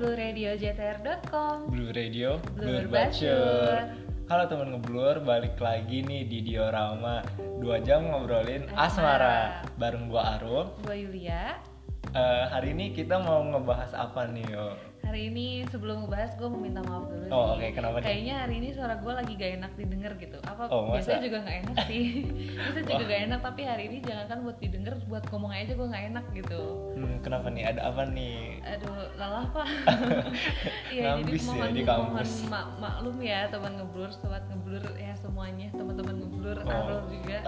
blueradiojtr.com Blue Radio, Blur Blur Bacur. Halo teman ngeblur, balik lagi nih di Diorama Dua jam ngobrolin Asmara. asmara, Bareng gua Arum Gue Yulia Eh, Hari ini kita mau ngebahas apa nih yo? Hari ini sebelum ngebahas gue mau minta maaf dulu Oh, oke, kenapa nih? Kayaknya hari ini suara gue lagi gak enak didengar gitu Apa Oh, masa? biasanya juga gak enak sih Biasanya juga Wah. gak enak tapi hari ini jangan kan buat didengar Buat ngomong aja gue gak enak gitu Hmm, kenapa nih? Ada apa nih? Aduh, lelah pak Iya, jadi Ngambis ya mohon, mohon mak- maklum ya teman ngeblur, sobat ngeblur ya semuanya Teman-teman ngeblur, Oh. Arul juga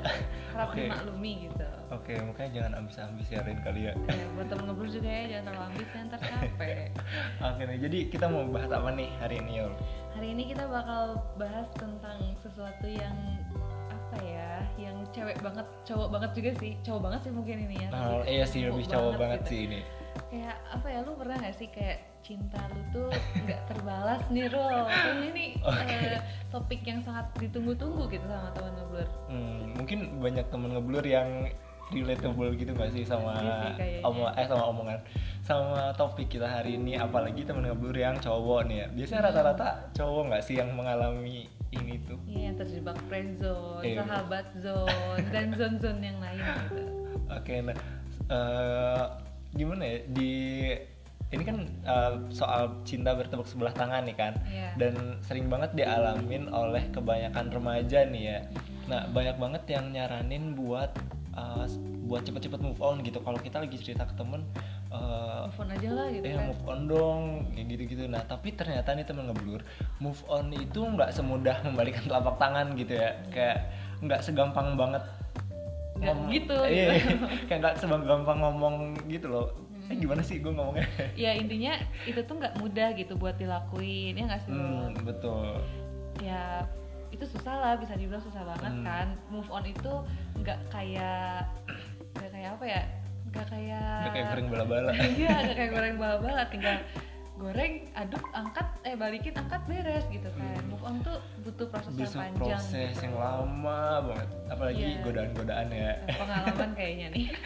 Harap Oke. dimaklumi gitu Oke, makanya jangan ambis-ambis ya Rin kali ya Ya, buat temen ngeblur juga ya, jangan terlalu ambis ya, ntar capek Oke nih, jadi kita mau bahas apa nih hari ini yo? Hari ini kita bakal bahas tentang sesuatu yang apa ya, yang cewek banget, cowok banget juga sih, cowok banget sih mungkin ini ya. Nah, tapi iya sih lebih cowok banget gitu. sih ini Kayak apa ya, lu pernah gak sih kayak cinta lu tuh nggak terbalas nih Rol Kayaknya ini Oke. eh, topik yang sangat ditunggu-tunggu gitu sama teman ngeblur Hmm, mungkin banyak temen ngeblur yang relatable gitu gak sih sama Iya sih, omong eh sama omongan? Sama topik kita hari ini apalagi temen ngeblur yang cowok nih ya. Biasanya Hmm. rata-rata cowok nggak sih yang mengalami ini tuh? Iya, yang terjebak friend zone, Iya. sahabat zone, dan zone-zone yang lain gitu. Oke nah eh, gimana ya? Di ini kan eh, soal cinta bertepuk sebelah tangan nih kan? Iya. dan sering banget dialamin oleh kebanyakan remaja nih ya. Nah banyak banget yang nyaranin buat eh, buat cepet-cepet move on gitu. Kalau kita lagi cerita ke temen eh, Move on aja lah gitu eh kan. move on dong kayak gitu-gitu. Nah tapi ternyata nih temen ngeblur move on itu nggak semudah membalikan telapak tangan gitu ya. Kayak nggak segampang banget Nggak ngom- gitu, iya, gitu. kayak nggak segampang ngomong gitu loh. Eh Hmm. gimana sih gue ngomongnya? Ya intinya itu tuh nggak mudah gitu buat dilakuin ya nggak sih hmm, betul. Ya itu susah lah bisa dibilang susah banget Hmm. kan move on itu nggak kayak nggak kayak apa ya nggak kayak nggak kayak goreng bala-bala iya nggak kayak goreng bala-bala tinggal goreng aduk angkat eh balikin angkat beres gitu kan Hmm. move on tuh butuh proses yang panjang proses gitu. yang lama banget apalagi Iya. godaan-godaan ya Nah, pengalaman kayaknya nih.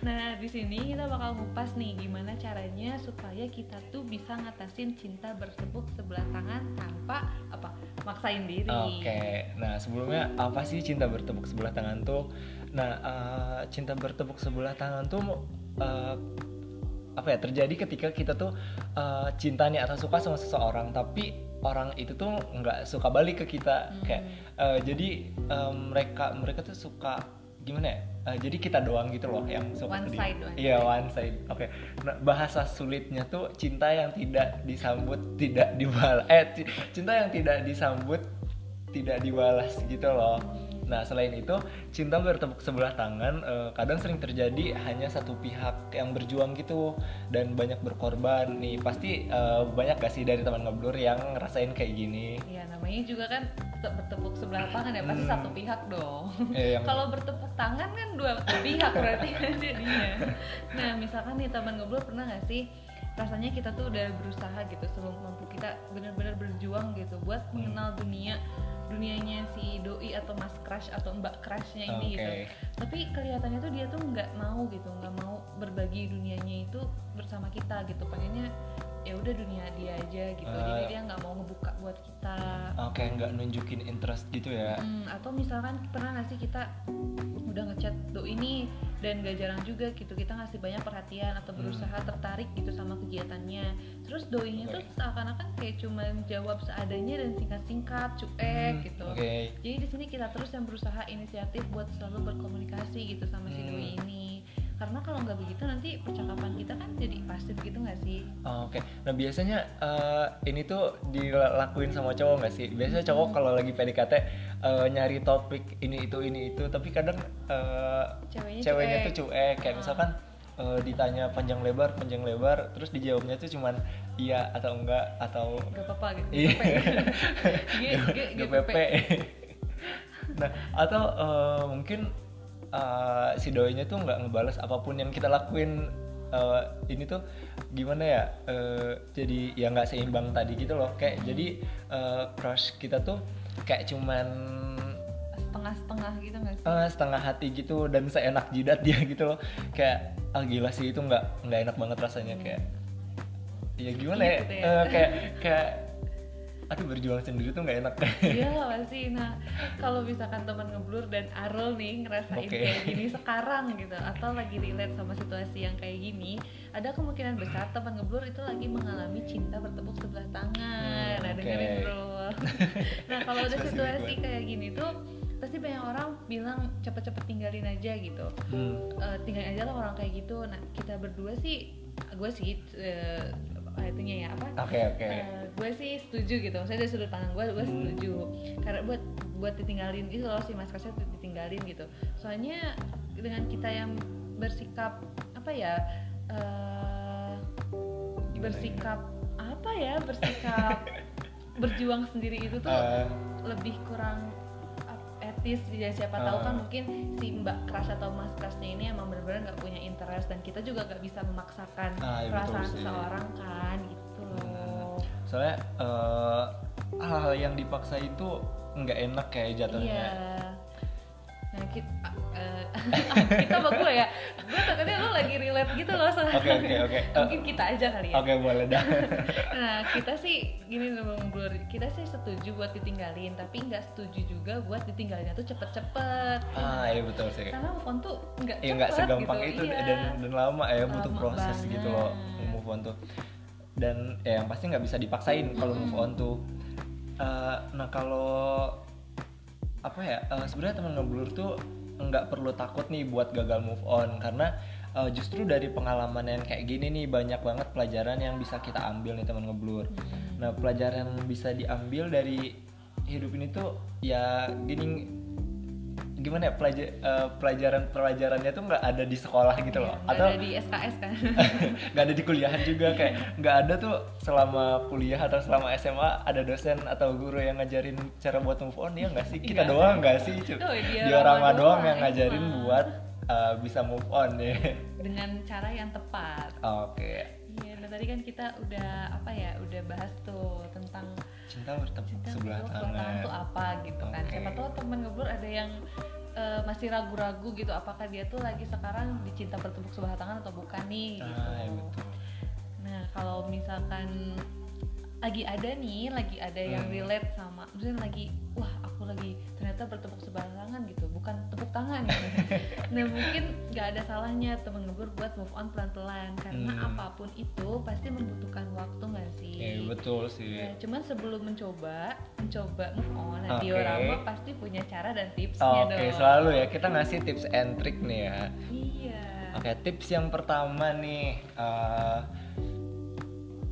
Nah, di sini kita bakal ngupas nih gimana caranya supaya kita tuh bisa ngatasin cinta bertepuk sebelah tangan tanpa apa? maksain diri. Oke, nah sebelumnya apa sih cinta bertepuk sebelah tangan tuh? Nah, eh, cinta bertepuk sebelah tangan tuh eh, apa ya terjadi ketika kita tuh eh, cinta nih atau suka sama seseorang, tapi orang itu tuh nggak suka balik ke kita, Hmm. kayak eh, jadi eh, mereka mereka tuh suka gimana ya? Eh, jadi kita doang gitu loh yang suka One side, one Iya side. one side. Oke. Nah, bahasa sulitnya tuh cinta yang tidak disambut, tidak dibalas. Eh, ci- cinta yang tidak disambut, tidak dibalas gitu loh. Nah, selain itu, cinta bertepuk sebelah tangan eh, kadang sering terjadi hanya satu pihak yang berjuang gitu dan banyak berkorban. Nih, pasti eh, banyak gak sih dari teman ngeblur yang ngerasain kayak gini? Iya, namanya juga kan te- bertepuk sebelah tangan ya pasti Hmm. satu pihak dong. Eh, yang Kalau bertepuk tangan kan dua pihak berarti kan jadinya. Nah, misalkan nih teman ngobrol pernah nggak sih rasanya kita tuh udah berusaha gitu sebelum mampu kita benar-benar berjuang gitu buat mengenal dunia dunianya si doi atau mas crush atau mbak crushnya ini gitu. Oke. Tapi kelihatannya tuh dia tuh nggak mau gitu, nggak mau berbagi dunianya itu bersama kita gitu. Pengennya ya udah dunia dia aja gitu. Jadi Ah. dia nggak mau ngebuka buat kita. Oke, nggak nunjukin interest gitu ya. Hmm, atau misalkan pernah nggak sih kita udah ngechat do ini dan gak jarang juga gitu kita ngasih banyak perhatian atau Hmm. berusaha tertarik gitu sama kegiatannya terus doinya tuh Oke. seakan-akan kayak cuma jawab seadanya dan singkat-singkat cuek Hmm, gitu Oke. jadi di sini kita terus yang berusaha inisiatif buat selalu berkomunikasi gitu sama si Hmm. doi ini karena kalau nggak begitu nanti percakapan kita kan jadi pasif gitu nggak sih Oh, Oke, nah biasanya eh, ini tuh dilakuin sama cowok nggak sih? Biasanya cowok kalau lagi PDKT eh, nyari topik ini itu ini itu, tapi kadang eh, ceweknya, ceweknya cuek. tuh cuek, kayak Ah. misalkan eh, ditanya panjang lebar panjang lebar, terus dijawabnya tuh cuman iya atau enggak atau gak apa-apa gitu iya, G, G, G, GPP. nah atau eh, mungkin eh, si doinya tuh nggak ngebales apa pun yang kita lakuin eh, ini tuh gimana ya eh, jadi ya nggak seimbang tadi gitu loh kayak Hmm. jadi eh, crush kita tuh kayak cuman setengah-setengah gitu nggak sih eh, setengah hati gitu dan seenak jidat dia gitu loh kayak ah gila sih itu nggak nggak enak banget rasanya Hmm. kayak ya gimana ya, Gitu ya. Eh, kayak kayak aduh berjuang sendiri tuh nggak enak Iya pasti. Nah kalau misalkan teman ngeblur dan Arul nih ngerasain Oke. kayak gini sekarang gitu, atau lagi relate sama situasi yang kayak gini, ada kemungkinan besar teman ngeblur itu lagi mengalami cinta bertepuk sebelah tangan. Hmm, nah oke. dengerin bro. nah kalau ada Spesifik situasi kayak gini tuh pasti banyak orang bilang cepet-cepet tinggalin aja gitu. Hmm. Eh, tinggalin aja lah orang kayak gitu. Nah kita berdua sih, gue sih eh, apa itunya ya apa? oke oke. Eh, gue sih setuju gitu. Maksudnya dari sudut pandang gue gue Hmm. setuju. Karena buat buat ditinggalin gitu loh si mas Kasya tuh ditinggalin gitu. Soalnya dengan kita yang bersikap apa ya eh, Gimana bersikap apa ya bersikap berjuang sendiri itu tuh Eh, lebih kurang etis ya siapa tahu kan Ah. mungkin si mbak keras atau mas kerasnya ini emang benar-benar nggak punya interest dan kita juga nggak bisa memaksakan Ah, iya, perasaan seseorang kan gitu. Loh soalnya eh, hal-hal yang dipaksa itu nggak enak kayak jatuhnya. Iya. Nah kita kita sama gue ya. Gue takutnya lo lagi relate gitu loh sama Oke, oke, oke. mungkin kita aja kali ya. Oke boleh dah. Nah kita sih gini loh Bang Blur. Kita sih setuju buat ditinggalin tapi nggak setuju juga buat ditinggalinnya tuh cepet-cepet. Ah iya betul sih. Karena move on tuh nggak ya cepet segampang gitu, itu iya. dan dan lama ya butuh Lama proses gitu loh banget. move on tuh. Dan ya yang pasti nggak bisa dipaksain kalau move on tuh. Eh, nah kalau apa ya eh, sebenarnya teman ngeblur tuh nggak perlu takut nih buat gagal move on karena eh, justru dari pengalaman yang kayak gini nih banyak banget pelajaran yang bisa kita ambil nih teman ngeblur. Nah, pelajaran yang bisa diambil dari hidup ini tuh ya gini gimana ya pelajar pelajaran pelajarannya tuh nggak ada di sekolah gitu loh. Iya, nggak atau ada di SKS kan? Nggak ada di kuliahan juga kayak nggak ada tuh selama kuliah atau selama SMA ada dosen atau guru yang ngajarin cara buat move on ya nggak sih? Kita Nggak. doang nggak sih Cu? Oh, dia diorama Rama doang doang, yang ngajarin emang. buat uh, bisa move on ya. Dengan cara yang tepat. Oke. Iya, nah tadi kan kita udah apa ya, udah bahas tuh tentang cinta bertepuk cinta sebelah tangan tuh apa gitu kan. Oke. Siapa tahu temen ngeblur ada yang eh, masih ragu-ragu gitu apakah dia tuh lagi sekarang dicinta bertepuk sebelah tangan atau bukan nih gitu. ah ya betul Nah, kalau misalkan lagi ada nih, lagi ada yang Hmm. relate sama, misalnya lagi, wah aku lagi ternyata bertepuk sebelah tangan gitu, bukan tepuk tangan gitu. nah mungkin nggak ada salahnya temen ngeblur buat move on pelan-pelan, karena Hmm. apa pun itu pasti membutuhkan waktu nggak sih? ya betul sih Ya, cuman sebelum mencoba, mencoba move on, nah Oke. diorama pasti punya cara dan tipsnya Oke, dong. selalu ya kita ngasih tips and trick nih ya. Iya. Oke, tips yang pertama nih eh,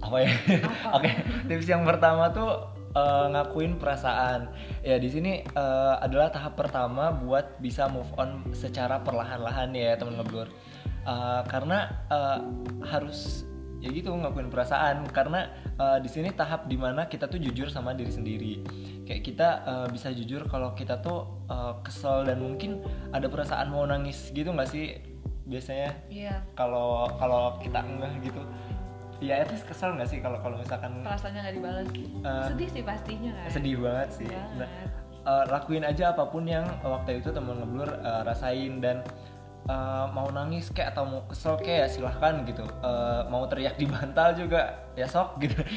apa ya? Oke, tips yang pertama tuh eh, ngakuin perasaan. Ya di sini eh, adalah tahap pertama buat bisa move on secara perlahan-lahan ya teman ngeblur. Eh, karena eh, harus ya gitu ngakuin perasaan karena eh, di sini tahap di mana kita tuh jujur sama diri sendiri kayak kita eh, bisa jujur kalau kita tuh eh, kesel dan mungkin ada perasaan mau nangis gitu nggak sih biasanya Iya. kalau kalau kita enggak gitu ya itu kesel nggak sih kalau kalau misalkan Perasaannya nggak dibalas. Eh, sedih sih pastinya kan. sedih banget sih. Banget. Nah, eh, lakuin aja apa pun yang waktu itu teman ngeblur eh, rasain dan eh, mau nangis kayak atau mau kesel kayak ya silahkan gitu. Eh, mau teriak di bantal juga ya sok gitu.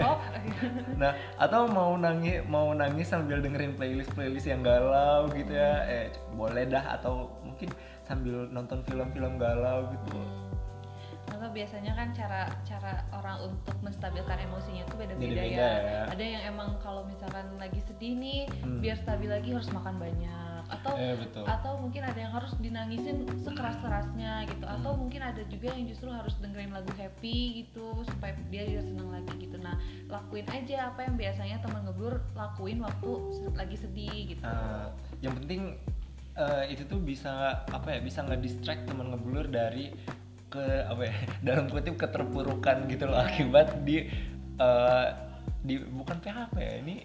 Oh, nah atau mau nangis mau nangis sambil dengerin playlist playlist yang galau gitu ya. Eh boleh dah atau mungkin sambil nonton film-film galau gitu atau biasanya kan cara cara orang untuk menstabilkan emosinya tuh beda-beda ya. ya. Ada yang emang kalau misalkan lagi sedih nih, Hmm. biar stabil lagi harus makan banyak. Atau Eh, betul. atau mungkin ada yang harus dinangisin sekeras-kerasnya gitu. Atau Hmm. mungkin ada juga yang justru harus dengerin lagu happy gitu supaya dia juga senang lagi gitu. Nah, lakuin aja apa yang biasanya teman ngeblur lakuin waktu lagi sedih gitu. Nah, yang penting eh, itu tuh bisa apa ya bisa ngedistract teman ngeblur dari ke apa ya dalam kutip keterpurukan gitu loh akibat di eh, di bukan PHP ya ini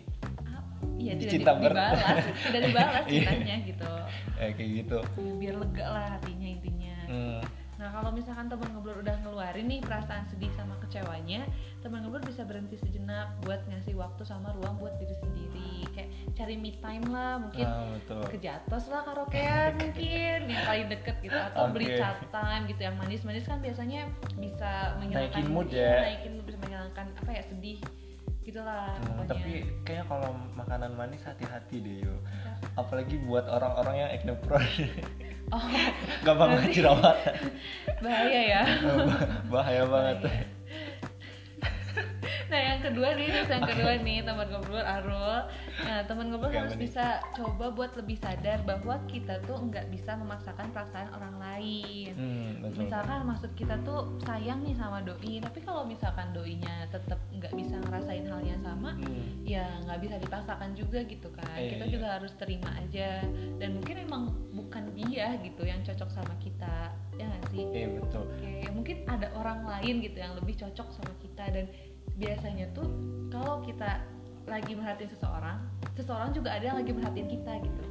Iya, tidak Cinta di- ber- dibalas, tidak dibalas Iya. cintanya gitu. eh, kayak gitu biar lega lah hatinya intinya Hmm, nah kalau misalkan teman ngeblur udah ngeluarin nih perasaan sedih sama kecewanya teman ngeblur bisa berhenti sejenak buat ngasih waktu sama ruang buat diri sendiri. Kayak cari me time lah mungkin betul. ke Jatos lah karaokean mungkin yang paling deket gitu atau beli Oke. chat time gitu yang manis-manis kan biasanya bisa menghilangkan Naikin mood ya. naikin mood bisa menghilangkan apa ya sedih gitulah Hmm, pokoknya. tapi kayaknya kalau makanan manis hati-hati deh yo. Apalagi buat orang-orang yang acne prone. Oh. Gampang banget jerawatan bahaya ya. Bahaya banget. Bahaya. Nah yang kedua nih, terus yang kedua nih teman ngobrol Arul. Nah teman ngobrol harus nih? bisa coba buat lebih sadar bahwa kita tuh nggak bisa memaksakan perasaan orang lain. hmm, betul Misalkan maksud kita tuh sayang nih sama doi, tapi kalau misalkan doinya tetap nggak bisa ngerasain hal yang sama, Hmm, ya nggak bisa dipaksakan juga gitu kan. Iya, kita iya. juga harus terima aja. Dan mungkin emang bukan dia gitu yang cocok sama kita, ya nggak sih? iya betul Oke, mungkin ada orang lain gitu yang lebih cocok sama kita dan biasanya tuh kalau kita lagi merhatiin seseorang, seseorang juga ada yang lagi merhatiin kita gitu.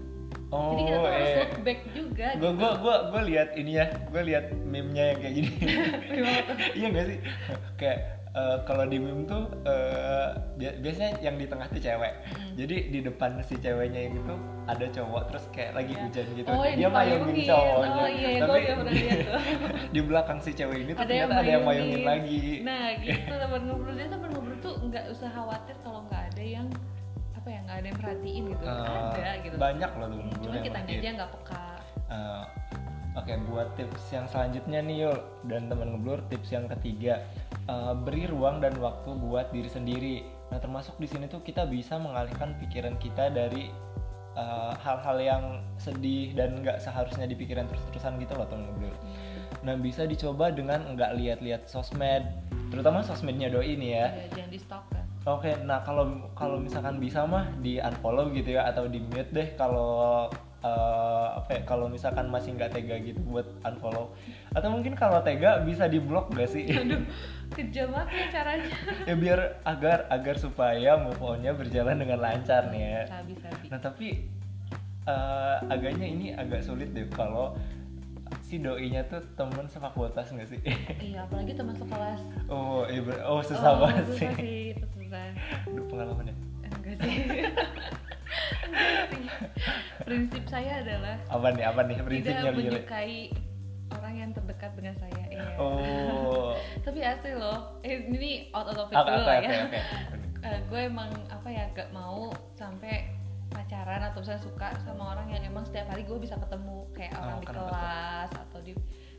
oh Jadi kita tuh harus eh look back juga. gue gitu. gue gue gue lihat ini ya gue lihat meme-nya yang kayak gini tuh? iya gak sih kayak eh, kalau di meme tuh eh, bi- biasanya yang di tengah tuh cewek Mm. jadi di depan si ceweknya ini tuh ada cowok terus kayak lagi Iya. hujan gitu Oh, yang dia mayungin cowoknya Oh, iya, tapi pernah di, tuh. di belakang si cewek ini tuh Ada yang ternyata ada yang mayungin lagi Nah gitu teman ngobrol dia teman ngobrol tuh nggak usah khawatir kalau nggak ada yang apa ya nggak ada yang perhatiin gitu. Eh, ada gitu. banyak loh tuh Cuma yang kita aja nggak peka. Eh, Oke, buat tips yang selanjutnya nih Yul dan teman ngeblur, tips yang ketiga eh, beri ruang dan waktu buat diri sendiri. Nah, termasuk di sini tuh kita bisa mengalihkan pikiran kita dari eh, hal-hal yang sedih dan nggak seharusnya dipikiran terus-terusan gitu loh teman ngeblur. Nah, bisa dicoba dengan nggak lihat-lihat sosmed, terutama sosmednya doi nih ya. Ya, jangan di stalk kan. Oke, nah kalau kalau misalkan bisa mah di unfollow gitu ya atau di mute deh kalau eh, apa ya kalau misalkan masih nggak tega gitu buat unfollow atau mungkin kalau tega bisa di blok gak sih? Aduh, kejam banget ya caranya. ya biar agar agar supaya move on-nya berjalan dengan lancar nih ya. Sabi sabi. Nah tapi eh, agaknya ini agak sulit deh kalau si doinya tuh temen sepak bola tas nggak sih? Iya, apalagi teman sekelas. oh, iya oh susah Oh, banget susah sih. sih, itu susah. Aduh, pengalamannya. Enggak sih. Prinsip saya adalah Apa nih? Apa nih prinsipnya tidak menyukai orang yang terdekat dengan saya. Iya. Oh. Tapi asli loh. Eh, ini out of topic Oke dulu oke lah oke ya. oke. gue emang apa ya gak mau sampai pacaran atau misalnya suka sama orang yang emang setiap hari gue bisa ketemu kayak orang Oh, di kelas atau di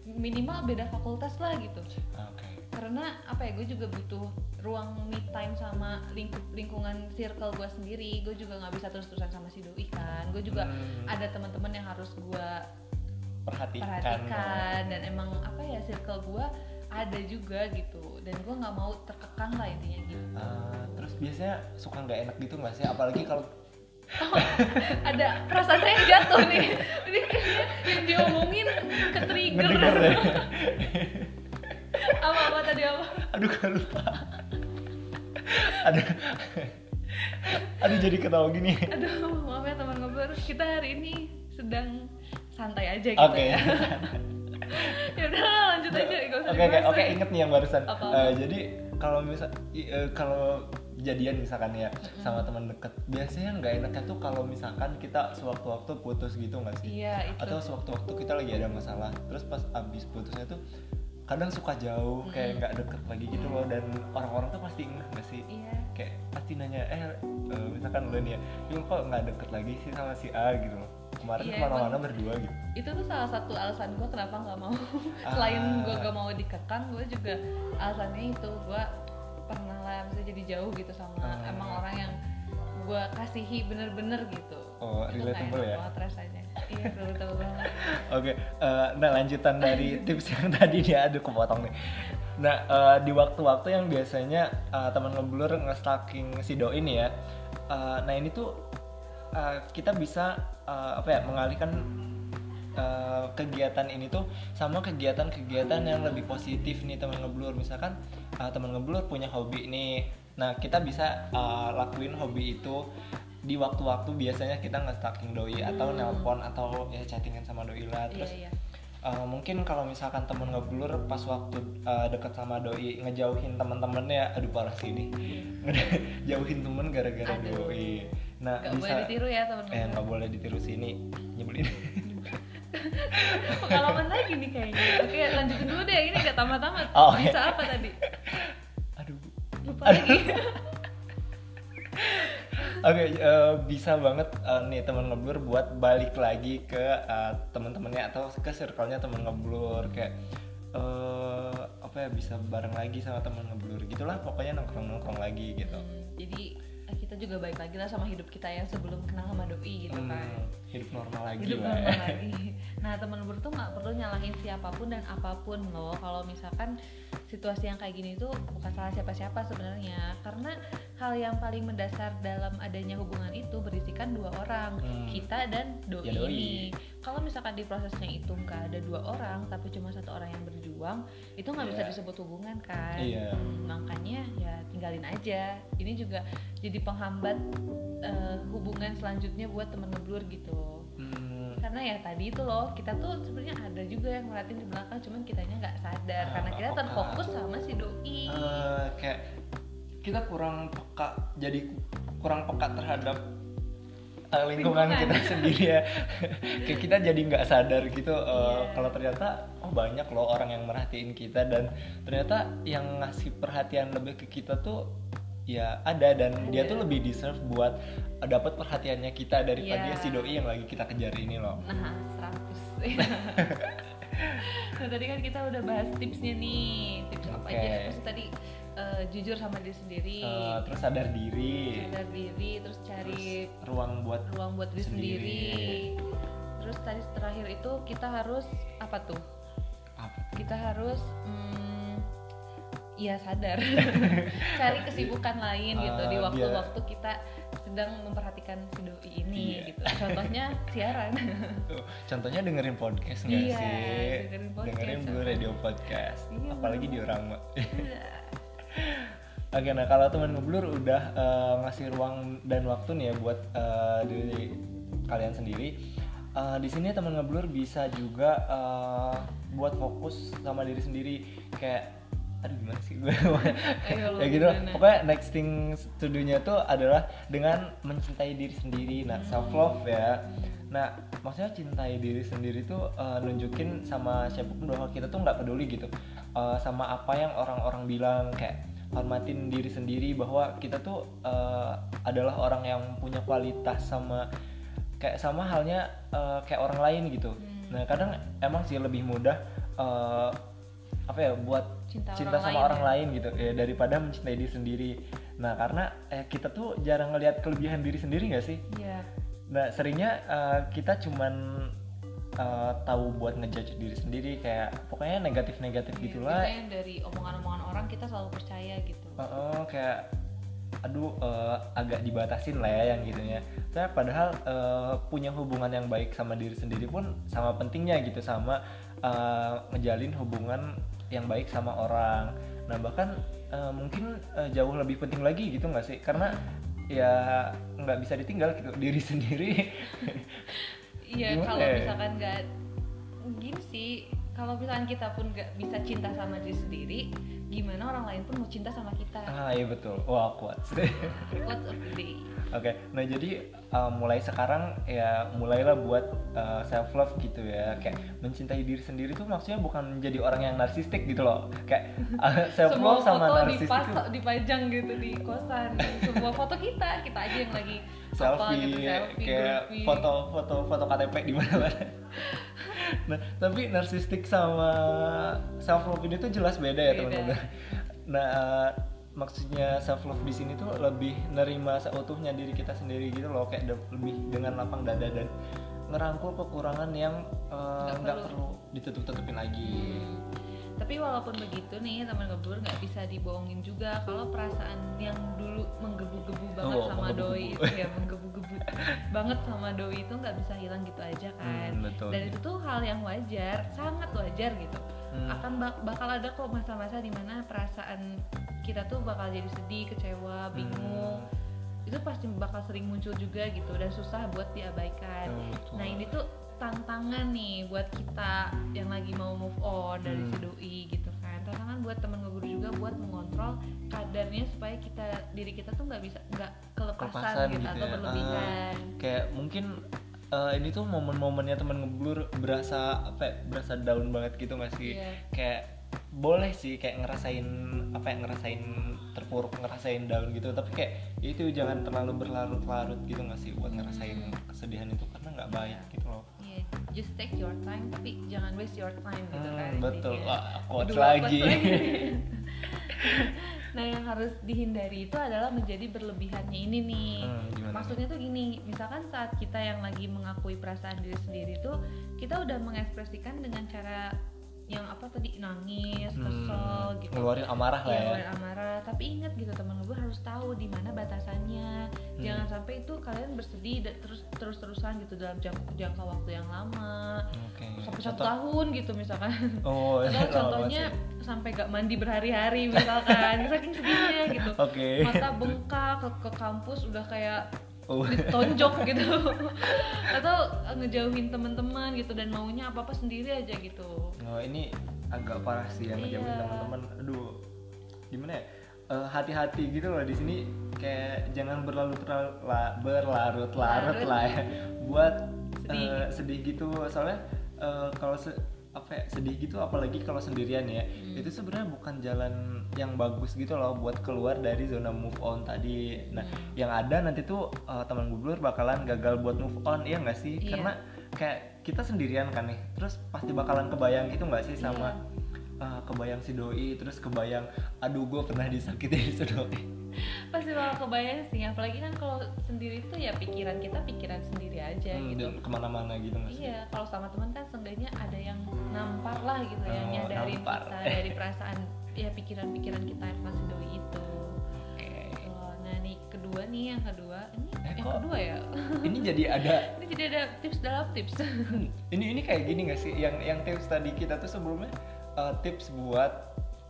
minimal beda fakultas lah gitu Oke. Karena apa ya gue juga butuh ruang me time sama lingkup lingkungan circle gue sendiri. Gue juga nggak bisa terus terusan sama si doi kan. Gue juga Hmm. ada teman-teman yang harus gue Perhatikan. perhatikan. Dan emang apa ya circle gue ada juga gitu. Dan gue nggak mau terkekang lah intinya gitu. Ah, terus biasanya suka nggak enak gitu nggak sih? Apalagi kalau ada perasaan saya yang jatuh nih. Ini kayaknya yang diomongin ke trigger ngedenger ya. apa apa tadi apa Aduh gak lupa. Aduh. Aduh jadi ketawa gini. aduh maaf ya teman ngobrol kita hari ini sedang santai aja gitu Oke. ya ya udah lanjut aja gak usah Oke oke oke inget nih yang barusan. Apa? Eh, jadi kalau misal eh, kalau jadian misalkan ya sama teman deket biasanya nggak enaknya tuh kalau misalkan kita sewaktu-waktu putus gitu nggak sih? iya itu atau sewaktu-waktu kita lagi ada masalah terus pas abis putusnya tuh kadang suka jauh kayak nggak deket lagi gitu loh. Dan orang-orang tuh pasti enggak nggak sih? Iya. Kayak pasti nanya eh eh, misalkan lo nih ya Yul kok nggak deket lagi sih sama si A? gitu loh. Kemarin Iya, ke mana-mana berdua gitu. itu tuh salah satu alasan gue kenapa nggak mau Ah. selain gue gak mau dikekang gue juga alasannya itu gue pernah lah misalnya jadi jauh gitu sama Ah. emang orang yang gue kasihi bener-bener gitu. Oh, Itu relatable ya? banget rasanya iya relatable banget Oke, eh, nah lanjutan dari tips yang tadi nih, aduh kepotong nih. Nah, eh, di waktu-waktu yang biasanya eh, teman ngeblur nge-stalking si doi ini ya, eh, nah ini tuh eh, kita bisa eh, apa ya mengalihkan eh, kegiatan ini tuh sama kegiatan-kegiatan yang lebih positif nih teman ngeblur. Misalkan eh, teman ngeblur punya hobi nih, nah kita bisa eh, lakuin hobi itu di waktu-waktu biasanya kita nge-stalking doi atau Hmm. nelpon atau ya chattingan sama doi lah. Iya terus iya. uh, mungkin kalau misalkan temen ngeblur pas waktu uh, deket sama doi ngejauhin temen-temennya aduh parah sih ini. Jauhin temen gara-gara Aduh. doi. Nah nggak boleh ditiru ya teman eh nggak boleh ditiru sini nyebelin. Ini kayaknya? Oke lanjutin dulu deh ini gak tamat-tamat. Oh, oke. bisa apa tadi? Aduh. Lupa lagi Oke, eh, bisa banget eh, nih teman ngeblur buat balik lagi ke eh, teman-temannya atau ke circle-nya teman ngeblur kayak eh apa ya bisa bareng lagi sama teman ngeblur gitulah pokoknya nongkrong-nongkrong lagi gitu. Jadi kita juga balik lagi lah sama hidup kita yang sebelum kenal sama doi gitu Hmm, kan hidup normal lagi hidup lah. normal lagi. Nah teman berdua tuh nggak perlu nyalahin siapa pun dan apa pun loh. Kalau misalkan situasi yang kayak gini tuh bukan salah siapa-siapa sebenarnya. Karena hal yang paling mendasar dalam adanya hubungan itu berisikan dua orang, Hmm. kita dan doi, Ya, doi. ini. Kalau misalkan di prosesnya itu nggak ada dua orang, tapi cuma satu orang yang berjuang, itu nggak bisa Iya. disebut hubungan kan. Hmm, makanya ya tinggalin aja. Ini juga jadi penghambat eh, hubungan selanjutnya buat temen ngeblur gitu Hmm, karena ya tadi itu loh kita tuh sebenarnya ada juga yang ngeliatin di belakang cuman kitanya nggak sadar Ah, karena kita terfokus sama si doi eh, kayak kita kurang peka jadi kurang peka terhadap eh, lingkungan kita sendiri ya kayak kita jadi nggak sadar gitu eh, Iya. kalau ternyata oh banyak loh orang yang merhatiin kita dan ternyata yang ngasih perhatian lebih ke kita tuh ya ada dan dia Ada. tuh lebih deserve buat dapat perhatiannya kita daripada Iya. si doi yang lagi kita kejar ini loh nah 100 nah tadi kan kita udah bahas tipsnya nih tips apa Oke. aja terus tadi eh, jujur sama diri sendiri Eh, terus sadar diri sadar diri terus cari terus ruang buat ruang buat diri sendiri. sendiri. terus tadi terakhir itu kita harus apa tuh apa kita harus mm, ya sadar cari kesibukan lain gitu di Ah, waktu-waktu kita sedang memperhatikan si doi ini Iya. gitu contohnya siaran Tuh, contohnya dengerin podcast nggak Iya, sih? dengerin podcast. Dengerin Blue Radio Podcast. Iya, Apalagi di orang Oke, nah kalau teman ngeblur udah eh, ngasih ruang dan waktu nih ya buat eh, diri kalian sendiri. eh, di sini teman ngeblur bisa juga eh, buat fokus sama diri sendiri. Kayak aduh gimana sih gue? Ya gitu. gimana? pokoknya next thing to do-nya tuh adalah dengan mencintai diri sendiri nah self love ya. Nah maksudnya cintai diri sendiri tuh eh, nunjukin sama siapa pun bahwa kita tuh nggak peduli gitu eh, sama apa yang orang-orang bilang. Kayak hormatin diri sendiri bahwa kita tuh eh, adalah orang yang punya kualitas sama kayak sama halnya eh, kayak orang lain gitu Hmm. nah kadang emang sih lebih mudah eh, apa ya buat Cinta cinta, orang sama lain orang ya. lain gitu ya daripada mencintai diri sendiri nah karena eh, kita tuh jarang ngelihat kelebihan diri sendiri nggak sih Iya. nah seringnya eh, kita cuman eh, tahu buat ngejudge diri sendiri kayak pokoknya negatif-negatif Iya, gitulah. biasanya dari omongan-omongan orang kita selalu percaya gitu. Heeh, kayak aduh eh, agak dibatasin lah ya yang gitunya saya padahal eh, punya hubungan yang baik sama diri sendiri pun sama pentingnya gitu sama eh, ngejalin hubungan yang baik sama orang. Nah bahkan eh, mungkin eh, jauh lebih penting lagi gitu nggak sih? Karena ya nggak bisa ditinggal gitu diri sendiri Iya, kalau misalkan nggak gini sih, kalau misalkan kita pun nggak bisa cinta sama diri sendiri, gimana orang lain pun mau cinta sama kita? ah iya betul wah kuat Quotes of the day. Oke, nah jadi uh, mulai sekarang ya mulailah buat self love gitu ya, kayak mencintai diri sendiri tuh maksudnya bukan menjadi orang yang narsistik gitu loh, kayak self Semua love sama foto narsistik tuh dipajang gitu di kosan. Semua foto kita, kita aja yang lagi apa selfie, gitu, selfie, kayak groupie. foto foto foto KTP di mana-mana. nah, tapi narsistik sama self love ini tuh jelas beda ya teman-teman. Nah, uh, maksudnya self love di sini tuh lebih nerima seutuhnya diri kita sendiri gitu loh, kayak de- lebih dengan lapang dada dan ngerangkul kekurangan yang uh, Nggak nggak perlu. perlu ditutup-tutupin lagi. Hmm. Tapi walaupun begitu nih teman ngeblur nggak bisa dibohongin juga kalau perasaan yang dulu menggebu-gebu banget Oh, sama doi itu ya menggebu-gebu banget sama doi itu nggak bisa hilang gitu aja kan. Hmm, betul. Dan itu tuh hal yang wajar, sangat wajar gitu. Hmm. Akan bak- bakal ada kok masa-masa di mana perasaan kita tuh bakal jadi sedih, kecewa, bingung. Hmm. Itu pasti bakal sering muncul juga gitu dan susah buat diabaikan. Oh. Nah ini tuh tantangan nih buat kita yang lagi mau move on dari si Hmm. Diri kita tuh nggak bisa nggak kelepasan, Kelepasan gitu, gitu atau ya. berlebihan kayak mungkin eh, ini tuh momen-momennya temen ngeblur berasa apa ya, berasa down banget gitu gak sih Iya. kayak boleh sih kayak ngerasain apa ya ngerasain terpuruk ngerasain down gitu tapi kayak ya itu jangan terlalu berlarut-larut gitu gak sih buat ngerasain kesedihan itu karena nggak baik gitu loh Iya, just take your time tapi jangan waste your time gitu Hmm, kan betul. Wah, quotes Dua lagi. nah yang harus dihindari itu adalah menjadi berlebihannya ini nih. Hmm, maksudnya tuh gini misalkan saat kita yang lagi mengakui perasaan diri sendiri tuh kita udah mengekspresikan dengan cara yang apa tadi nangis Hmm, kesel gitu. ngeluarin amarah lah Iya, ya. ngeluarin amarah. Tapi ingat gitu teman gue harus tahu di mana batasannya. Hmm. jangan sampai itu kalian bersedih terus terus terusan gitu dalam jangka, jangka waktu yang lama. Oke sampai satu tahun gitu misalkan. Oh atau lama contohnya banget sampai gak mandi berhari-hari misalkan. Saking sedihnya gitu. Oke. Mata bengkak ke, ke kampus udah kayak Oh. ditonjok gitu atau ngejauhin teman-teman gitu dan maunya apa apa sendiri aja gitu Oh ini agak parah sih yang ngejauhin Iya. teman-teman. Aduh, gimana ya? Eh, hati-hati gitu loh di sini kayak jangan berlalu berlarut-larut Larut. lah ya buat Sedih. eh, sedih gitu soalnya eh, kalau se- apa ya, sedih gitu apalagi kalau sendirian ya Hmm. itu sebenarnya bukan jalan yang bagus gitu loh buat keluar dari zona move on tadi nah Hmm. yang ada nanti tuh eh, teman gublur bakalan gagal buat move on iya nggak sih Iya. karena kayak kita sendirian kan nih terus pasti bakalan kebayang gitu nggak sih sama Iya. eh, kebayang si doi terus kebayang aduh gue pernah disakitin si doi pasti bakal kebayang sih apalagi kan kalau sendiri tuh ya pikiran kita pikiran sendiri aja Hmm, gitu. ke mana-mana gitu sih? Iya kalau sama teman kan seenggaknya ada yang nampar lah gitu Oh, nyadarin nampar. kita dari perasaan ya pikiran-pikiran kita yang masih doi itu. Oke. Oh, nah nih kedua nih yang kedua ini Eh, yang kok- kedua ya? ini jadi ada ini jadi ada tips dalam tips. Hmm, ini ini kayak gini gak sih? Yang yang tips tadi kita tuh sebelumnya eh, tips buat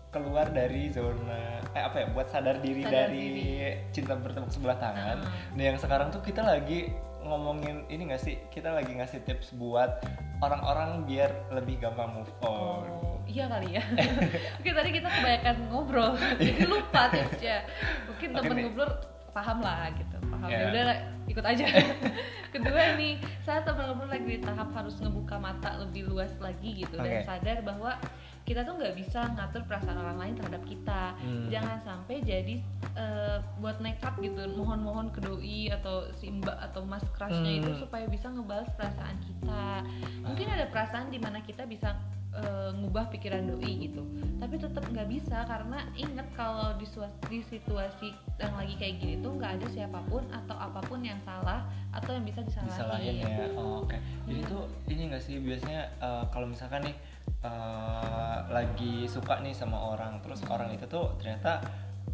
keluar dari zona eh apa ya buat sadar diri Sadar dari diri. cinta bertepuk sebelah tangan. Ah. Nah yang sekarang tuh kita lagi ngomongin ini gak sih kita lagi ngasih tips buat orang-orang biar lebih gampang move on. Oh, iya kali ya. Mungkin tadi kita kebanyakan ngobrol, jadi lupa tipsnya. Mungkin Oke temen nih. ngobrol paham lah gitu, paham Ya. ya udah ikut aja. Kedua nih, saat temen ngobrol lagi di tahap harus ngebuka mata lebih luas lagi gitu dan Oke. sadar bahwa kita tuh nggak bisa ngatur perasaan orang lain terhadap kita. Hmm. Jangan sampai jadi eh, buat nekat gitu, mohon-mohon ke doi atau si mbak atau mas crushnya itu Hmm. supaya bisa ngebales perasaan kita. Mungkin ada perasaan di mana kita bisa eh, ngubah pikiran doi gitu tapi tetap nggak bisa karena inget kalau di, di situasi yang lagi kayak gini tuh nggak ada siapa pun atau apa pun yang salah atau yang bisa disalahin, disalahin ya oh, oke jadi tuh ini gak sih biasanya eh, kalau misalkan nih eh, lagi suka nih sama orang. Terus orang itu tuh ternyata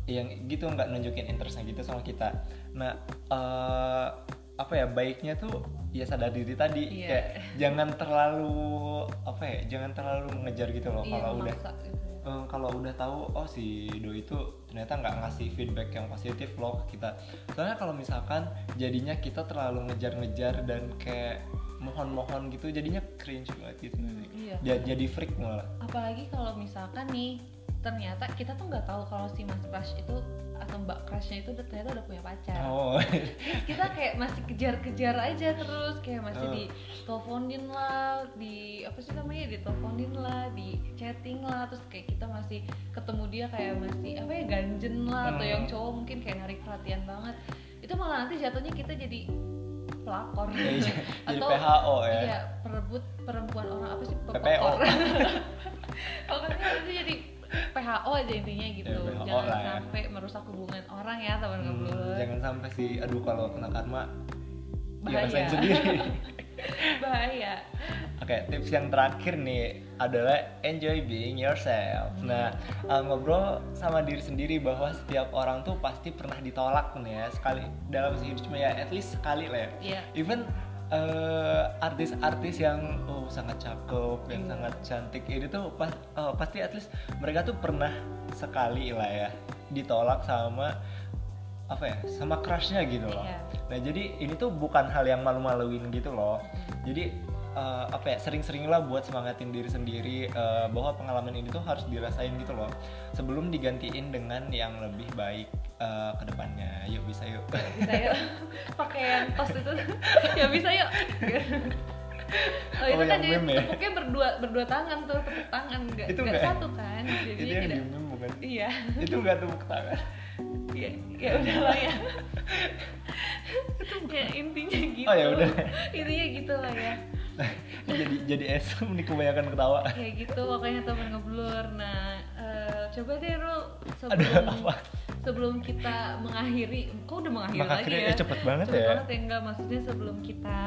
yang gitu nggak nunjukin interestnya gitu sama kita. Nah eh, apa ya baiknya tuh ya sadar diri tadi. Iya. kayak jangan terlalu apa ya jangan terlalu mengejar gitu loh Iya, kalau udah gitu. Eh, kalau udah tahu oh si doi itu ternyata nggak ngasih feedback yang positif loh ke kita. Soalnya kalau misalkan jadinya kita terlalu ngejar-ngejar dan kayak mohon-mohon gitu jadinya cringe banget gitu Hmm, iya. Ja- jadi freak malah apalagi kalau misalkan nih ternyata kita tuh nggak tahu kalau si mas crush itu atau mbak crushnya itu ternyata udah punya pacar oh Terus kita kayak masih kejar-kejar aja terus kayak masih Oh. di teleponin lah di apa sih namanya di teleponin lah di chatting lah terus kayak kita masih ketemu dia kayak masih apa ya ganjen lah atau Hmm. yang cowok mungkin kayak narik perhatian banget itu malah nanti jatuhnya kita jadi pelakor. Iya, jadi atau PHO ya. iya perebut perempuan orang apa sih PPO. Pokoknya itu jadi PHO aja intinya gitu. Ya, PHO jangan lah ya. sampai merusak hubungan orang ya teman Hmm, ngobrol jangan sampai sih aduh kalau kena karma ya Bahaya. rasain sendiri bahaya Oke, tips yang terakhir nih adalah enjoy being yourself. Nah, uh, ngobrol sama diri sendiri bahwa setiap orang tuh pasti pernah ditolak nih ya sekali dalam hidupnya ya, at least sekali lah ya. Iya. Even uh, artis-artis yang oh sangat cakep, yang Iya. sangat cantik ini tuh pas, uh, pasti at least mereka tuh pernah sekali lah ya ditolak sama apa ya sama crushnya gitu loh. Iya. Nah jadi ini tuh bukan hal yang malu-maluin gitu loh. Jadi eh, apa ya sering-seringlah buat semangatin diri sendiri eh, bahwa pengalaman ini tuh harus dirasain gitu loh. Sebelum digantiin dengan yang lebih baik eh, ke depannya. Yuk bisa yuk. Bisa ya pakai yang tos itu. Ya bisa yuk. Oh itu Oh, kan jadi ya? tepuknya berdua berdua tangan tuh tepuk tangan. Nggak Itu nggak ya? satu kan itu jadi yang tidak bukan? Iya. Itu nggak tepuk tangan? Ya, ya udah lah ya. Ya intinya gitu Oh, ya udah. intinya gitu lah ya jadi jadi SM nih kebanyakan ketawa. Kayak gitu makanya temen ngeblur. Nah eh, coba deh Rul ada sebelum apa? sebelum kita mengakhiri kok udah mengakhiri Mengakhiri, lagi ya? Eh, cepet banget cepet ya. banget ya enggak maksudnya sebelum kita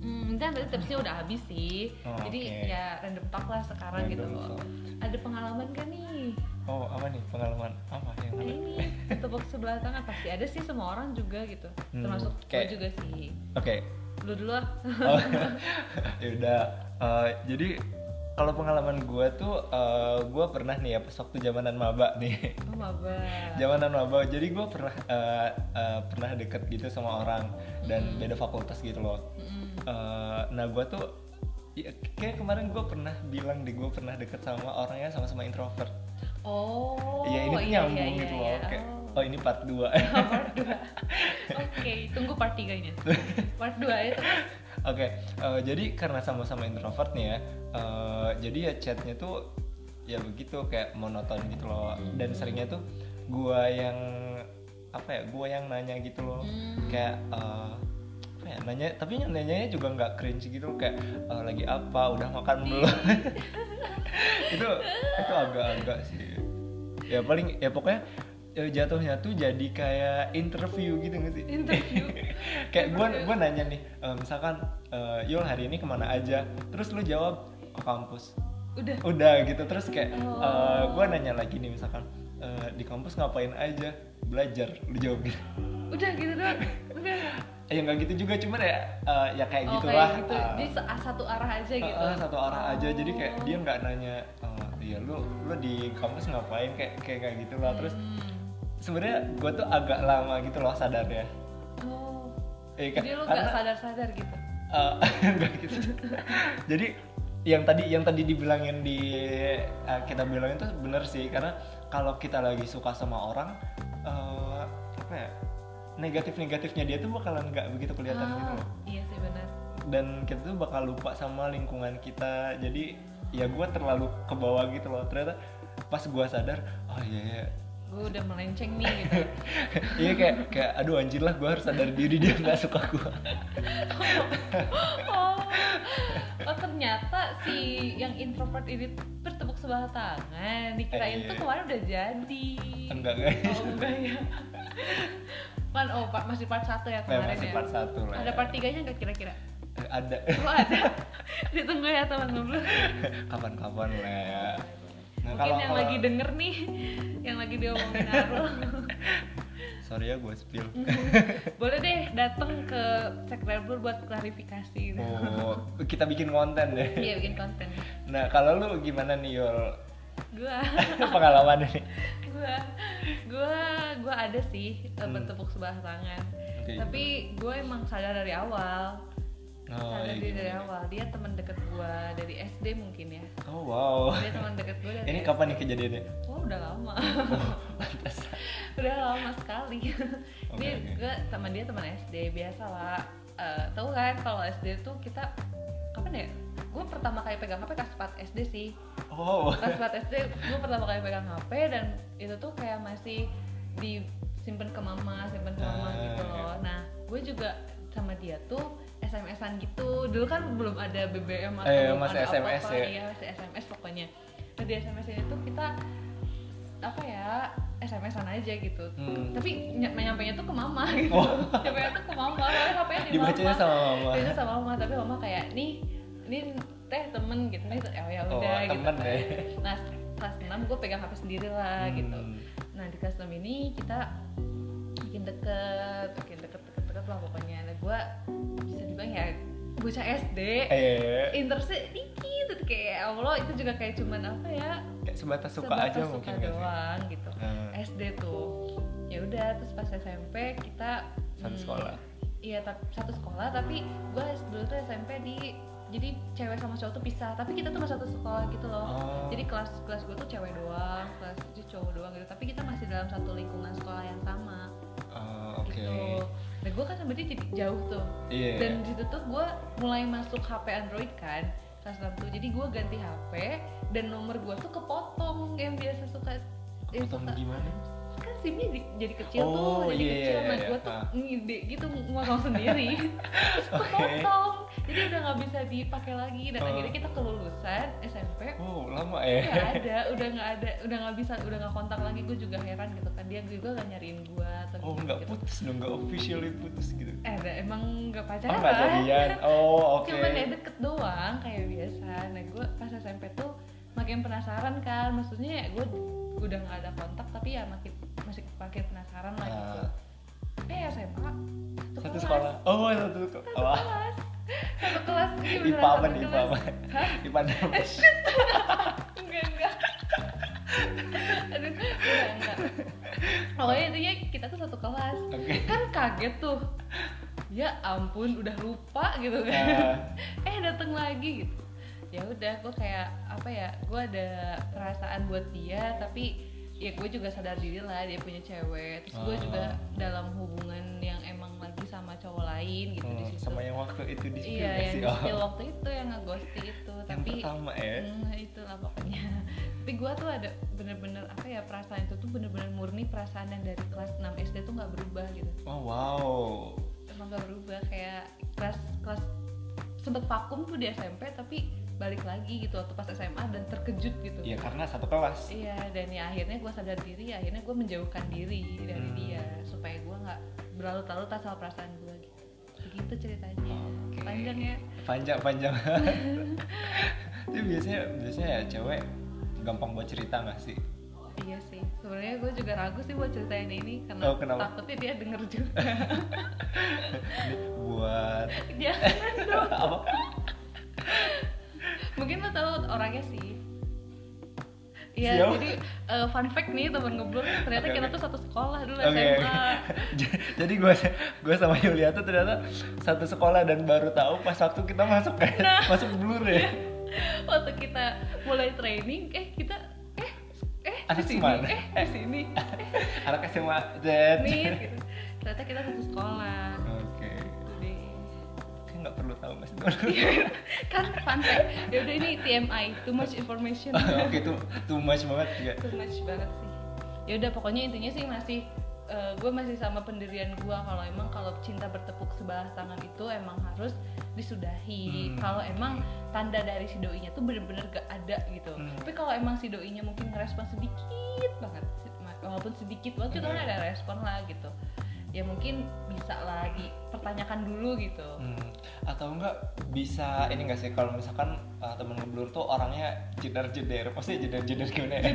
hmm, kan tadi tipsnya udah habis sih. Oh, jadi oke. ya random talk lah sekarang gitu Random loh. talk. ada pengalaman gak nih? Oh apa nih? Pengalaman apa yang Nah, ini tepuk sebelah tangan pasti ada sih semua orang juga gitu. Hmm, termasuk gue kayak- juga sih. Oke lu dulu ah oh, ya udah Eh, jadi kalau pengalaman gue tuh eh, gue pernah nih ya pas waktu zamanan maba nih oh maba zamanan maba jadi gue pernah eh, eh, pernah deket gitu sama orang dan Hmm. beda fakultas gitu loh Mm-mm. Eh, nah gue tuh ya, kayak kemarin gue pernah bilang deh gue pernah deket sama orangnya sama-sama introvert oh ya ini tuh iya, nyambung iya, gitu iya, loh iya. kayak oh. Oh ini part 2 part 2 oke tunggu part 3 nya part 2 ya Oke, eh, jadi karena sama-sama introvert nih ya, eh, jadi ya chatnya tuh ya begitu kayak monoton gitu loh. Dan seringnya tuh gua yang apa ya, gua yang nanya gitu loh, Hmm. kayak eh, apa ya, nanya, tapi nanyanya juga nggak cringe gitu, kayak eh, lagi apa, udah makan belum? itu itu agak-agak sih. Ya paling ya pokoknya ya jatuhnya tuh jadi kayak interview gitu nggak sih? interview. Kayak gue gue nanya nih eh, misalkan eh, Yul hari ini ke mana aja? Terus lu jawab ke kampus. Udah. Udah gitu terus kayak Oh. gue nanya lagi nih misalkan eh, di kampus ngapain aja? Belajar lu jawab gitu. Udah gitu doang. Udah. Ya nggak gitu juga cuman ya eh, ya kayak oh gitulah kayak gitu. eh, jadi se- satu arah aja eh, gitu. Eh, satu arah aja. Jadi kayak Oh. dia nggak nanya eh, iya lu lu di kampus ngapain? Kayak kayak kayak gitu lah. Terus Hmm. Sebenarnya gue tuh agak lama gitu loh sadarnya. Oh. Eh, jadi lu karena- gak sadar-sadar gitu? Eh, enggak gitu. Jadi yang tadi yang tadi dibilangin di eh, kita bilangin tuh bener sih. Karena kalau kita lagi suka sama orang eh, apa ya negatif negatifnya dia tuh bakalan nggak begitu kelihatan gitu Ah, loh. iya sih benar dan kita tuh bakal lupa sama lingkungan kita. Jadi ya gue terlalu ke bawah gitu loh. Ternyata pas gue sadar oh iya iya gue udah melenceng nih gitu. Iya kayak kayak aduh anjir lah gue harus sadar diri dia nggak suka gue oh, oh ternyata si yang introvert ini bertepuk sebelah tangan. Dikirain Eh, tuh kemarin udah jadi. Enggak guys. Oh enggak ya. Pan, oh part, masih part 1 ya Eh, kemarin masih ya? part satu lah ada ya. part 3 nya nggak kira-kira? Eh, ada. Oh ada. Ditunggu ya teman-teman. Kapan-kapan lah ya nah mungkin yang lagi denger nih yang lagi diomongin Arul sorry ya gue spill. Boleh deh datang ke Sekrebur buat klarifikasi. Oh kita bikin konten deh. Iya bikin konten. Nah kalau lu gimana nih Yul? Gua. Pengalaman ini. Gua. Gua gua ada sih eh, Hmm. bertepuk sebelah tangan. Oke. tapi gue emang sadar dari awal oh, iya, dia dari awal. Dia teman deket gua dari SD mungkin ya. Oh wow. Dia teman deket gua dari ini SD. kapan nih kejadiannya? Oh udah lama. Lantas. udah lama sekali. Ini oke. gue teman dia teman SD biasa lah Eh, tahu kan kalau SD tuh kita kapan ya? Gue pertama kali pegang HP kelas 4 SD sih. Oh. Kelas 4 SD gue pertama kali pegang HP dan itu tuh kayak masih disimpan ke mama simpan ke mama Ah, gitu loh. nah gue juga sama dia tuh SMS-an gitu dulu kan belum ada BBM atau Eh, belum masih ada SMS apa-apa ya? iya masih SMS pokoknya nah di SMS itu kita apa ya SMS-an aja gitu Hmm. tapi ny nyampainya tuh ke mama gitu Oh. nyampainya tuh ke mama soalnya HP-nya di dibacanya mama sama mama Dibacanya sama mama tapi mama kayak nih ini teh temen gitu gitu ya ya Oh, udah gitu temen kan. deh. nah kelas 6 gue pegang HP sendiri lah Hmm. gitu nah di kelas 6 ini kita bikin deket bikin deket lah pokoknya. Nah gue bisa dibilang ya bocah SD eh. Interestnya dikit gitu kayak ya Allah itu juga kayak cuman apa ya? Kayak sebatas suka sebatas aja suka mungkin gak sih? doang gitu. Hmm. SD tuh ya udah terus pas SMP kita Satu hmm, sekolah. iya tapi satu sekolah tapi gue dulu tuh SMP di jadi cewek sama cowok tuh pisah tapi kita tuh masih satu sekolah gitu loh. Oh. jadi kelas kelas gue tuh cewek doang kelas itu cowok doang gitu tapi kita masih dalam satu lingkungan sekolah yang sama. Oh, oke. Gitu nah gue kan sebenarnya jadi jauh tuh. Iya. Dan di situ tuh gue mulai masuk HP Android kan kelas 6 tuh. Jadi gue ganti HP dan nomor gue tuh kepotong yang biasa suka yang Potong suka gimana kan simnya di- jadi kecil Oh, tuh jadi iya, kecil. iya, nah iya. gue tuh ngide gitu ngomong sendiri. Oke. kepotong jadi udah nggak bisa dipakai lagi. Dan Oh. akhirnya kita kelulusan SMP oh lama ya. Nggak ada udah nggak ada udah nggak bisa udah nggak kontak lagi. Gue juga heran gitu kan. Dia juga nggak nyariin gue atau oh nggak gitu. putus dong nggak officially putus gitu. Eh emang nggak oh pacaran. nggak jadian. Oh oke. Cuman ya deket doang kayak biasa. Nah gue pas SMP tuh makin penasaran kan. Maksudnya ya gue udah nggak ada kontak tapi ya makin masih makin penasaran lah gitu. Eh SMA satu kelas. sekolah. Oh satu satu kelas. Satu kelas ini beneran IPA apa satu nih IPA apa? IPA enggak enggak. Aduh enggak enggak. Pokoknya intinya kita tuh satu kelas. Oke. Kan kaget tuh. Ya ampun udah lupa gitu kan. Ah. eh datang lagi gitu. Ya udah gue kayak apa ya gue ada perasaan buat dia tapi ya gue juga sadar diri lah dia punya cewek. Terus gue Ah. juga dalam hubungan yang emang lagi sama cowok lain gitu di Hmm, situ. sama yang waktu itu di iya yang di Oh, waktu itu yang ngeghosting itu yang tapi pertama ya? Hmm, itulah pokoknya. Tapi gue tuh ada bener-bener apa ya perasaan itu tuh bener-bener murni perasaan yang dari kelas 6 SD tuh nggak berubah gitu. Oh wow. Emang gak berubah kayak kelas kelas sempet vakum tuh di SMP tapi balik lagi gitu waktu pas SMA dan terkejut gitu. Iya karena satu kelas. Iya dan ya akhirnya gue sadar diri akhirnya gue menjauhkan diri dari Hmm. dia supaya gue nggak berlarut-larut sama perasaan gue gitu. Begitu ceritanya. Oke. panjang ya? Panjang panjang. Itu biasanya biasanya ya cewek gampang buat cerita nggak sih? Iya sih. Sebenarnya gue juga ragu sih buat ceritain ini karena Oh, kenapa? takutnya dia denger juga. Buat jangan dong. Apa mungkin lo tahu orangnya sih Iya, jadi eh, fun fact nih temen ngeblur ternyata Oke, kita oke. tuh satu sekolah dulu Oke, SMA. oke. J- Jadi gue gue sama Yulia tuh ternyata satu sekolah dan baru tahu pas waktu kita masuk kan Nah. masuk blur ya. Waktu kita mulai training, eh kita eh eh di Anak sini, mana? eh di sini, Anak SMA Z. nih gitu. Ternyata kita satu sekolah. Oke. Perlu tahu mas kan fact. Ya udah ini TMI, too much information. Oke itu too much banget ya. too much banget sih ya udah pokoknya intinya sih masih gue masih sama pendirian gue kalau emang kalau cinta bertepuk sebelah tangan itu emang harus disudahi Hmm. kalau emang tanda dari si doinya tuh bener-bener gak ada gitu Hmm. tapi kalau emang si doinya mungkin ngerespon sedikit banget walaupun sedikit banget itu kan Hmm. ada respon lah gitu ya mungkin bisa lagi pertanyakan dulu gitu Hmm. Atau enggak bisa ini enggak sih kalau misalkan uh, temen ngeblur tuh orangnya jedar-jeder, pasti jedar-jeder gimana ya?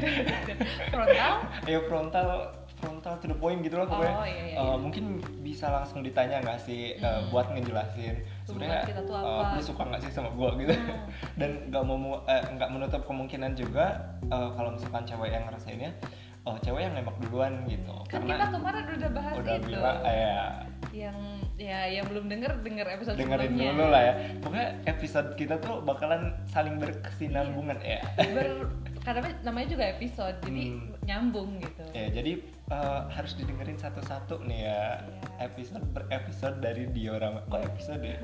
frontal ya frontal frontal to the point gitu loh pokoknya Oh, iya, iya, Uh, iya. mungkin bisa langsung ditanya nggak sih uh, Hmm. buat ngejelasin sebenarnya uh, lu suka nggak sih sama gua gitu Hmm. dan nggak mau eh, nggak menutup kemungkinan juga uh, kalau misalkan cewek yang ngerasainnya oh cewek yang nembak duluan gitu. Kan kita karena kemarin udah bahas udah itu. bilang eh, ya. Yang ya yang belum denger denger episode dengerin sebelumnya. dulu lah ya. Pokoknya episode kita tuh bakalan saling berkesinambungan ya. Ber, karena namanya juga episode jadi Hmm. nyambung gitu. Ya, jadi uh, harus didengerin satu-satu nih ya. Iya. Episode per episode dari diorama. Kok episode ya?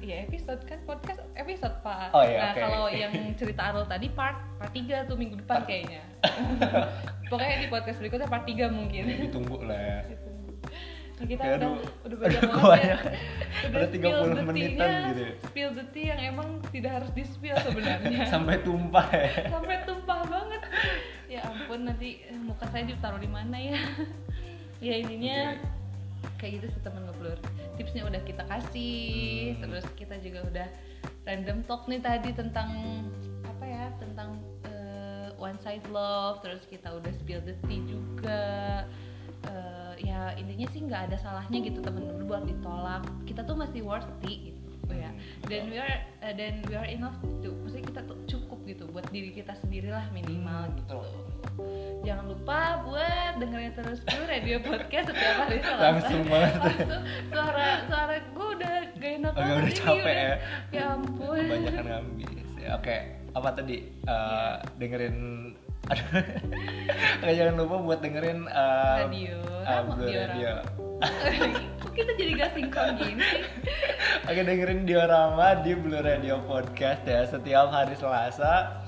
Iya episode kan podcast episode pak Oh, iya, nah oke. kalau yang cerita Arul tadi part part 3 tuh minggu depan kayaknya pokoknya di podcast berikutnya part 3 mungkin Ya, ditunggu lah ya. Nah, kita Kayak udah aduh, udah banyak banget ya. banyak. Udah Udah 30 spill the menitan gitu ya. Spill the tea yang emang tidak harus di spill sebenarnya. Sampai tumpah ya. Sampai tumpah banget. Ya ampun nanti eh, muka saya ditaruh di mana ya? ya intinya kayak gitu sih temen ngeblur. Tipsnya udah kita kasih, Hmm. terus kita juga udah random talk nih tadi tentang apa ya? Tentang eh, one side love, terus kita udah spill the tea juga. Eh, ya intinya sih nggak ada salahnya gitu temen-temen buat ditolak. Kita tuh masih worthy gitu ya. Dan we are eh, dan we are enough to, maksudnya kita tuh cukup gitu buat diri kita sendirilah minimal Hmm, gitu. betul. Jangan lupa buat dengerin terus dulu radio podcast setiap hari Selasa. Langsung banget. Langsung suara suara gue udah gak enak banget udah capek ya. ya ampun Kebanyakan ngambis. Ya, Oke, apa tadi? Eh, Iya. dengerin aduh. Jangan lupa buat dengerin eh, radio Blue diorama. Radio. kok kita jadi gak sinkron gini sih Oke dengerin diorama di Blue Radio Podcast ya setiap hari Selasa.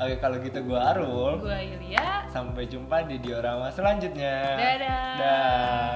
Oke kalau gitu gua Arul. gue Yulia Sampai jumpa di diorama selanjutnya. Dadah. Dah.